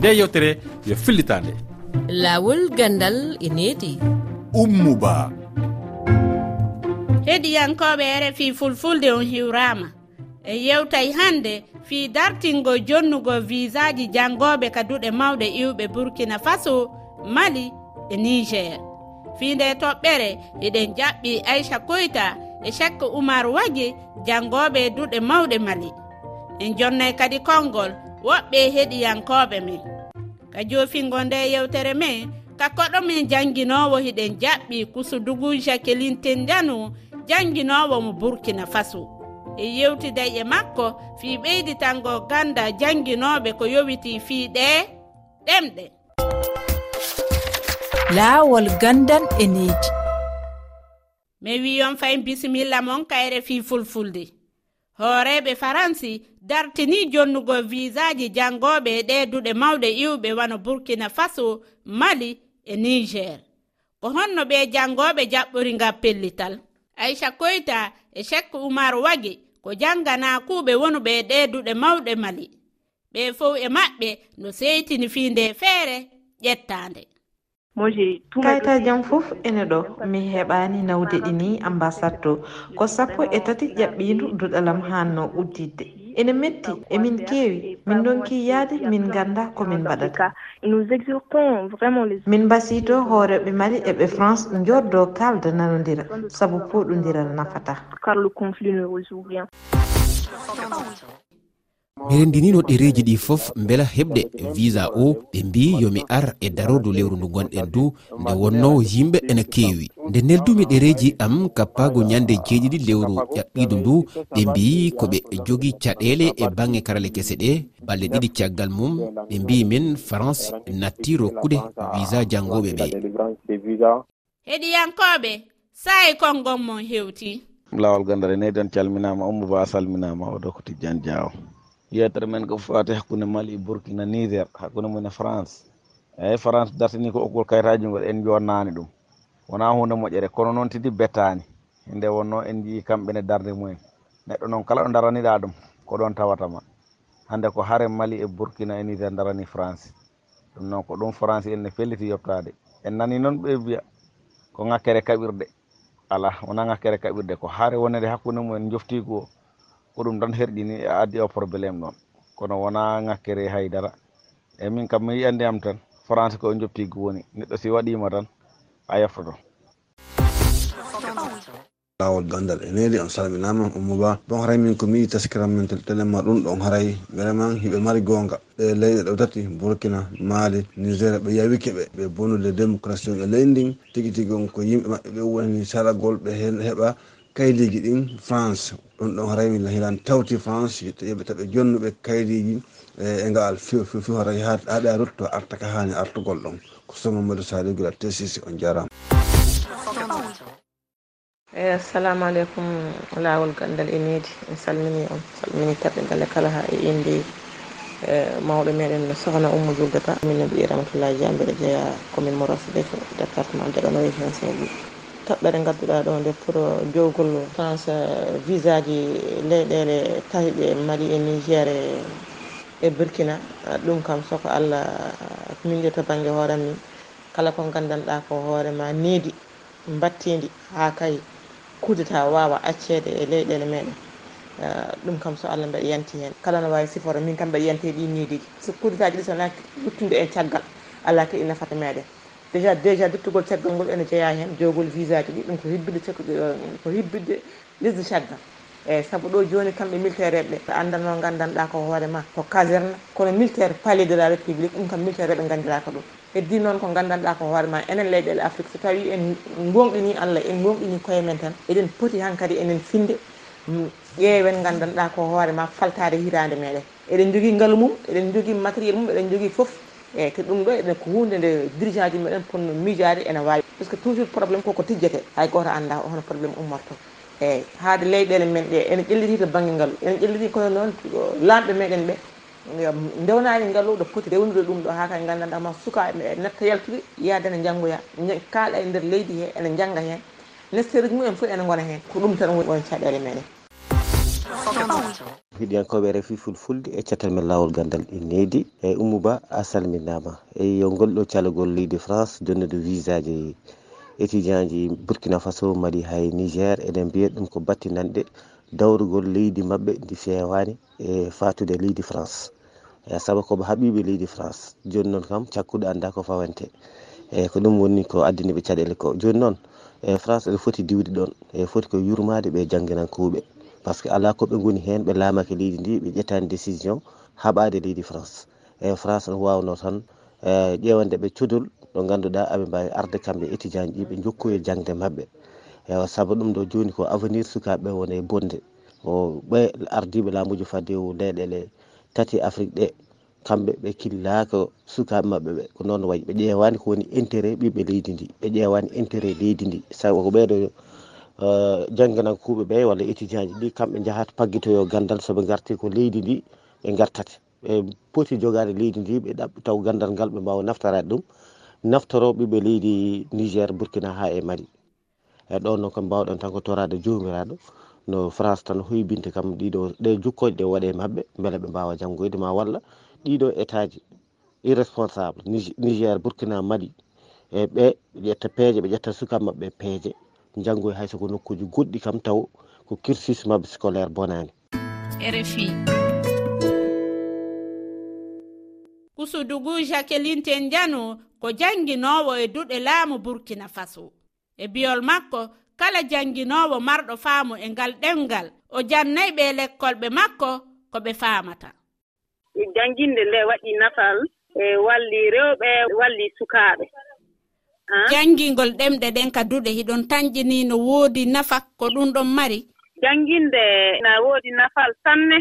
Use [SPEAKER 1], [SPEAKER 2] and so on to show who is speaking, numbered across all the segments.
[SPEAKER 1] nde yewtere yo fillitande.
[SPEAKER 2] Laawol gandal e needi.
[SPEAKER 3] Ummuba
[SPEAKER 4] heɗiyankoɓe rfi fulfulde on hiwrama. E yewtay hande fi dartingo jonnugo visaji jangoɓe ka duɗe mawɗe iwɓe burkina faso mali e niger. Fi nde toɓɓere eɗen jaɓɓi aicha koyta e chekka oumar wagi jangoɓe duɗe mawɗe mali. En jonnay kadi konngol woɓɓe heɗiyankoɓe men. ka joofingo nde yewtere men ka koɗo men jannginowo hiɗen jaɓɓi kusudugu jacqueline tendanu jannginowo mo burkina faso. E yewtiday e makko fii ɓeyditango ganda jannginoɓe ko yowiti fii ɗe ɗemɗe.
[SPEAKER 2] Laawol gandan e needi
[SPEAKER 4] mi wiyon fay bisimilla mon kayre fii fulfulde. hooreɓe faransi dartini jonnugo visaji jangoɓe e ɗeduɗe mawɗe iwɓe wano burkina faso mali e niger. Ko honno ɓe jangoɓe jaɓɓori ngam pellital. Aicha koyta e chek umar wagi ko janganakuɓe wonuɓe e ɗe duɗe mawɗe mali. Ɓe fow e maɓɓe no seytini fiinde feere ƴettande
[SPEAKER 5] kayta jam fof ene ɗo. Mi heɓani nawde ɗini ambassade to. Ko sappo e tati ƴaɓɓindu duɗalam hanno uddidde. Ene metti emin keewi. Min donki yaade min ganda komin mbaɗata. Min mbasito hooreɓe mali eɓe france joddo kalda nanodira saabu poɗodiral nafata.
[SPEAKER 6] mi rendinino ɗereji ɗi fof beela heɓde visa o ɓe mbi yomi ar e darodu lewru ndu gonɗen du nde wonno yimɓe ene keewi nde neldumi ɗereji am kappago ñande jeeɗiɗi lewru ƴaɓɓidu ndu ɓe mbi koɓe jogi caɗele e bangge karale kese ɗe balɗe ɗiɗi caggal mum ɓe mbi min france natti rokkude visa jangoɓe ɓe.
[SPEAKER 4] Heɗiyankoɓe sayi konngol mon hewti.
[SPEAKER 7] Lawol gandare ney ɗon calminama ummo ba salminama oɗo ko tijjan diawo yetere men ko fate hakkunde mali burkina niger hakkunde mum e france. Eyyi france dartini ko oggol kayitaji ngol en jonnani ɗum. Wona hunde moƴƴere. Kono noon tidi bettani. Nde wonno en jii kamɓene darde mumen. Neɗɗo noon kala ɗo daraniɗa ɗum ko ɗon tawatama. Hande ko haare mali e burkina e niger darani france. Ɗum noon ko ɗum france enne felliti yettade en nani noon ɓe mbiya ko ŋakkere kaɓirɗe. Ala wona ŋakkere kaɓirɗe. Ko haare wonede hakkude mumen joftigu o ko ɗum tan herɗini e addi o probléme ɗon kono wona ŋakkere e haydara. E min kam mi yiyande am tan france ko joppigo woni neɗɗo si waɗima tan a yeftoto
[SPEAKER 8] lawol gandal e nedi on salminama ummo ba bon haray min komi yi taskiram men telema ɗum ɗon haray. Vraiment hiɓe mari gonga ɗe leyɗe ɗo tati burkina mali nigéria ɓe yawike ɓe ɓe bonude démocratie e leydi ndin. Tigui tigui on ko yimɓe maɓɓe ɓe woni saragol ɓe hen heeɓa kaydiji ɗin france ɗum ɗon horay min hilan tawti france yoɓe taɓe jonnuɓe kaydiji e, e ngal fifi horay haɗa rutto arta ka hani artugol ɗon. Ko soma mamadou saliu guila tesisi on jarama.
[SPEAKER 9] Eyi assalamu aleykum lawol gandal e enedi en salmini on salmini taɓe e kala ha e inde e, mawɗo meɗen sohna ummo juldata min no mbiɗi dia jambiɗa jeeya commune mo rosɓe to département dagano région saint toɓɓere gadduɗa ɗo nde pour jowgol france visa ji leyɗele tawi ɓe mali e niger e e burkina. Ɗum kam soko allah min de to banggue hoore min kala ko gandanɗa ko hoorema needi battidi ha kay kudeta wawa accede e leyɗele meɗen ɗum kam so allah mbeɗa yanti hen. Kala no wawi siforo min kam mbeɗa yanti ɗi niidiji so kudetaji ɗi sona luttude e caggal ala kadi nafata meɗen déjà déjà dittugol caggal ngol ene jeeya hen jogol visa ji ɗi ɗum ko hibbide ko hibbide lisde caggal. Eyyi saabu ɗo joni kamɓe militaire eɓe ɓe andanno gandanɗa ko hoorema ko caserne. Kono militaire palais de la république ɗum kam militaire eɓe gandiraka ɗum. Heddi noon ko gandanɗa ko hoorema enen leyɗele afrique. So tawi en gonɗini allah en gonɗini koye men tan eɗen pooti hankkadi enen finde mm, ƴeewen gandanɗa ko hoorema faltade hitande meɗen eɗen jogui ngaalu mum eɗen jogui matériel mum eɗen jogui foof eyyi te ɗum ɗo eɗen ko hunde nde dirigent ji meɗen ponno miijade ene wawi par ce que toujours probléme koko tijjete hay goto anda hono probléme ummorto. Eyyi haade leyɗele men ɗe ene ƴelliti to banggue ngaalu ene ƴelliti kono noon lamɓe meɗen ɓe ndewnani ngaalu ɗo poti rewnude ɗum ɗo ha kay gandanɗama sukaɓe netta yaltude yaadene janggoya kaaɗa e nder leydi he ene jangga hen nestereji mumen foof ene gona hen ko ɗum tan woni won caɗele meɗen
[SPEAKER 3] hiɗiyankoɓe refi fulfulde e cettel men lawol gandal ɗi needi eyyi ummou ba a salminama. Eyyi yo golɗo calogol leydi france donnude visa ji étudient ji burkina faso mali hay niger. Eɗen mbiya ɗum ko battinanɗe dawrugol leydi mabɓe ndi fewani e fatude leydi france. E saabu koɓe haaɓiɓe leydi france. Joni noon kam cakkuɗo anda ko fawante eyyi ko ɗum woni ko addaniɓe caɗele ko. Joni noon e france ene foti diwde ɗon. E foti ko yurmade ɓe jangguinankoɓe. par ce que ala koɓe goni hen ɓe laamake leydi ndi ɓe ƴettani décision haɓade leydi france. Eyi france ne wawno tan e ƴewande ɓe codol ɗo ganduɗa aɓe mbawi arde kamɓe étudiant ji ɓe jokkoye jangde mabɓe eyi saabu ɗum ɗo joni ko avenir sukaɓe woni e bonde. O ɓe ardiɓe laamuji fadde e o leyɗele tati afrique ɗe kamɓe ɓe killaka sukaɓe mabɓe ɓe. Ko noon wayi ɓe ƴewani ko woni intérêt ɓiɓɓe leydi ndi ɓe ƴewani intérêt leydi ndi. Sabu ko ɓeɗo Eh, jangganankuɓe ɓe walla étudient ji ɗi kamɓe jahata paggitoyo gandal soɓe garti ko leydi ndi ɓe gartate ɓe poti jogade leydi ndi ɓe ɗaɓɓi taw gandal ngal ɓe mbawa naftarade ɗum naftoroɓe ɓe leydi niger burkina ha e mali. E ɗon noon kam mbawɗon tan ko torade jomiraɗo no france tan hoybinte kam ɗiɗo ɗe jukkoje ɗe waɗe mabɓe beele ɓe mbawa janggoyde ma walla ɗiɗo état ji irresponsable. Niger burkina mali e ɓe ɓe ƴetta peeje ɓe ƴetta sukaɓe mabɓe peeje. janggo e hay soko nokkuji goɗɗi kam taw ko cursus mabɓe scolaire bonani.
[SPEAKER 4] Rfi kusudugu jacqueline ten diano ko jannginowo e duɗe laamu burkina faso. E biyol makko kala jannginowo marɗo faamu e ngal ɗemngal o jannayi ɓe lekkolɓe makko ko ɓe faamata.
[SPEAKER 10] Jannginde nde waɗi nafal e walli rewɓe walli sukaaɓe.
[SPEAKER 4] janngingol ɗemɗe ɗen ka duɗe hiɗon tañƴini no woodi nafa ko ɗum ɗon mari?
[SPEAKER 10] Jannginde na woodi nafal sanne.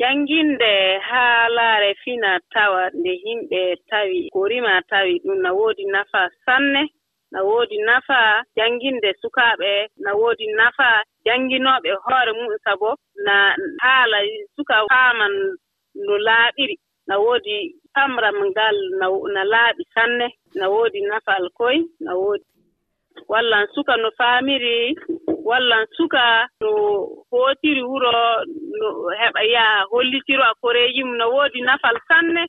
[SPEAKER 10] Jannginde haalaare fina tawa nde yimɓe tawi ko rima tawi ɗum na woodi nafa sanne na woodi nafa jannginde sukaaɓe na woodi nafa jannginooɓe hoore mum sabo na haala suka faaman no laaɓiri. Na woodi pamram ngal na laaɓi. sanne na woodi nafal koye na woodi. Wallan suka no faamiri wallan suka no hootiri wuro no heɓa yaha hollitiro a koreeji mum no woodi nafal sanne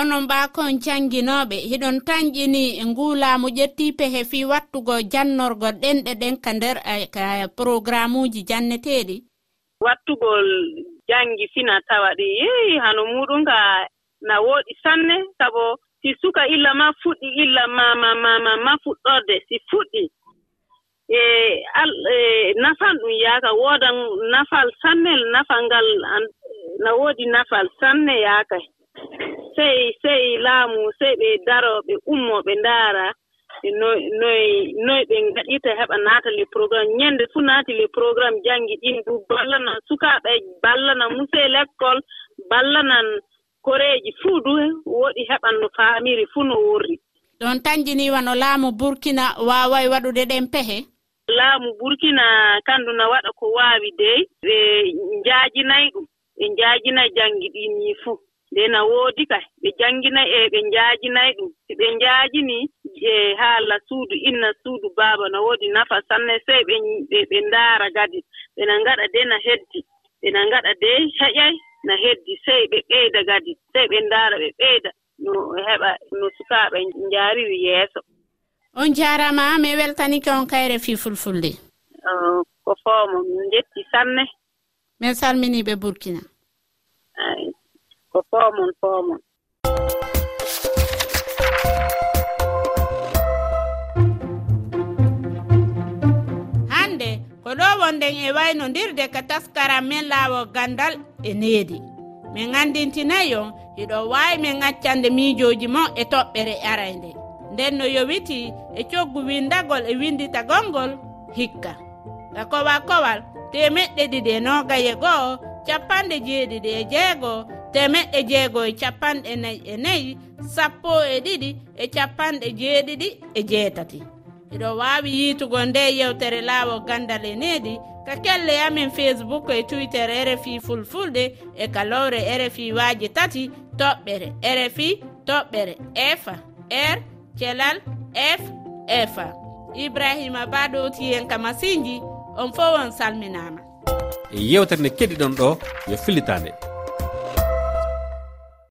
[SPEAKER 4] onon mbaakon jannginooɓe hiɗon tañƴini nguulaamu ƴettii pehe fii wattugo jannorgo ɗenɗe ɗen ka nder eh, programme uji janneteeɗi.
[SPEAKER 10] Wattugol janngi fina tawa ɗi yeyi hano muɗum ka na wooɗi sanne sabo si suka illa ma fuɗɗi illa mama mama ma fuɗɗorde si fuɗɗi. E al e nafan ɗum yaaka woodan nafal sannel nafal ngal na woodi nafal sanne yaaka. Sey sey laamu sey ɓe daro ɓe ummo ɓe ndaara noy noy ɓe ngaɗirta heɓa naata le programme. Ñannde fuu naati le programme janngi ɗin du ballana sukaaɓe ballana musee l' école ballanan koreeji fuu du woɗi heɓan no faamiri fuu no worri.
[SPEAKER 4] Ɗon tanjiniwa no laamu burkina waaway waɗude ɗen pehe?
[SPEAKER 10] Laamu burkina kanndu na waɗa ko waawi dey ɓe njaajinayi ɗum ɓe njaajinayi janngi ɗin ni fuu nde na woodi kay ɓe jannginayi e ɓe njaajinayi ɗum. Si ɓe njaajini e haala suudu inna suudu baaba no woodi nafa sanne sey ɓe ɓe ndaara gadi. Ɓena ngaɗa de na heddi ɓena ngaɗa de heƴay na heddi sey ɓe ɓeyda gadi sey ɓe ndaara ɓe ɓeyda no heɓa no sukaaɓe njaariri yeeso.
[SPEAKER 4] On jaarama mi weltanike on kayre fii fulfulde.
[SPEAKER 10] Ko foomo min njetti sanne.
[SPEAKER 4] Min salminiɓe burkina.
[SPEAKER 10] Ko foomon foomon.
[SPEAKER 4] oɗo wonden e waynodirde ka taskaram men laawo gandal e needi. Min andintinayi on hiɗo wawi min accande miijoji mo e toɓɓere arayde nden no yowiti e coggu windagol e winditagolngol hikka. Ka kowa kowal temeɗɗe ɗiɗi e nogaye goho capanɗe jeeɗiɗi e jeegoo temeɗɗe jeego e capanɗe nayi e nayi sappo e ɗiɗi e capanɗe jeeɗiɗi e jeetati. iɗo wawi yiitugo nde yewtere laawo gandal e needi ka kelle amin facebook e twitter rfi fulfulde e kalowre rfi waaji tati toɓɓere rfi toɓɓere efa r thelal f efa ibrahima ba ɗowti hen ka masinji on fo on salminama.
[SPEAKER 1] E yewtere nde keɗiɗon ɗo yo fillitande.